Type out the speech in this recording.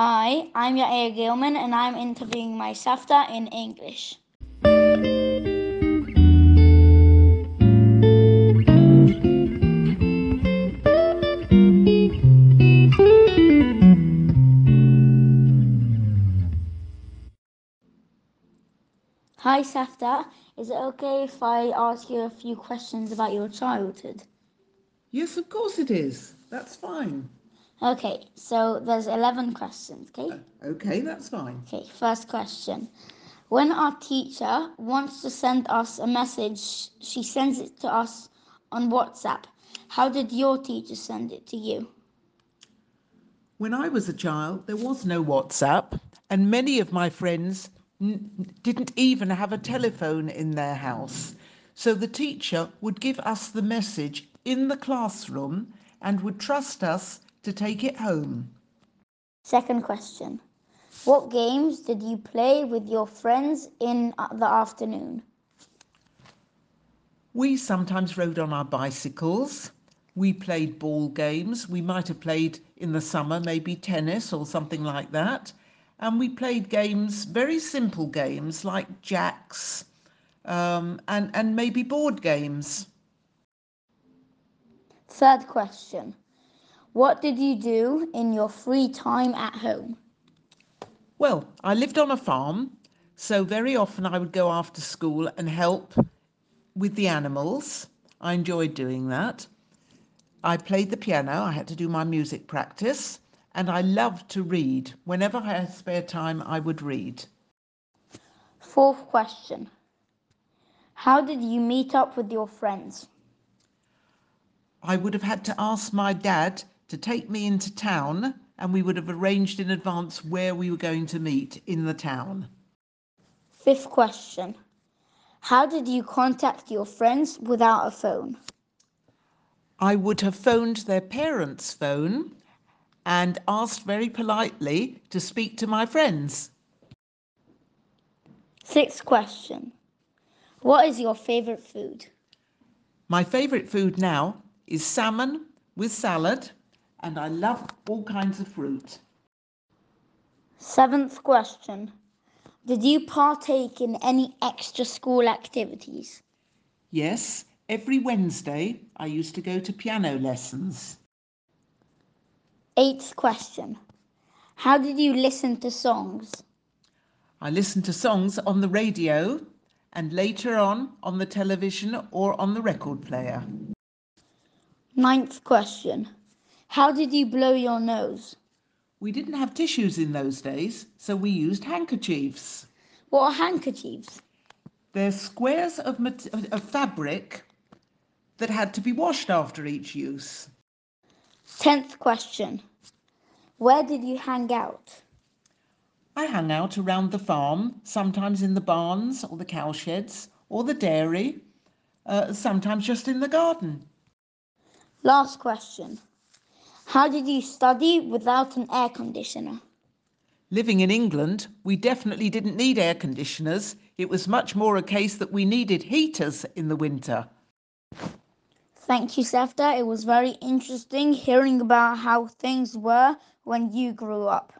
Hi, I'm Yair Gilman and I'm interviewing my Savta in English. Hi Savta, is it okay if I ask you a few questions about your childhood? Yes, of course it is. That's fine. Okay, so there's 11 questions, okay? Uh, okay, that's fine. Okay, first question. When our teacher wants to send us a message, she sends it to us on WhatsApp. How did your teacher send it to you? When I was a child, there was no WhatsApp, and many of my friends n- didn't even have a telephone in their house. So the teacher would give us the message in the classroom and would trust us to take it home. Second question. What games did you play with your friends in uh, the afternoon? We sometimes rode on our bicycles. We played ball games. We might have played in the summer, maybe tennis or something like that. And we played games, very simple games like jacks um, and, and maybe board games. Third question. What did you do in your free time at home? Well, I lived on a farm, so very often I would go after school and help with the animals. I enjoyed doing that. I played the piano, I had to do my music practice, and I loved to read. Whenever I had spare time, I would read. Fourth question. How did you meet up with your friends? I would have had to ask my dad to take me into town, and we would have arranged in advance where we were going to meet in the town. Fifth question. How did you contact your friends without a phone? I would have phoned their parents' phone and asked very politely to speak to my friends. Sixth question. What is your favorite food? My favourite food now is salmon with salad, and I love all kinds of fruit. Seventh question. Did you partake in any extra school activities? Yes, every Wednesday I used to go to piano lessons. Eighth question. How did you listen to songs? I listened to songs on the radio and later on on the television or on the record player. Ninth question. How did you blow your nose? We didn't have tissues in those days, so we used handkerchiefs. What are handkerchiefs? They're squares of, mat- of fabric that had to be washed after each use. Tenth question. Where did you hang out? I hung out around the farm, sometimes in the barns or the cowsheds or the dairy, uh, sometimes just in the garden. Last question. How did you study without an air conditioner? Living in England, we definitely didn't need air conditioners. It was much more a case that we needed heaters in the winter. Thank you, Savta. It was very interesting hearing about how things were when you grew up.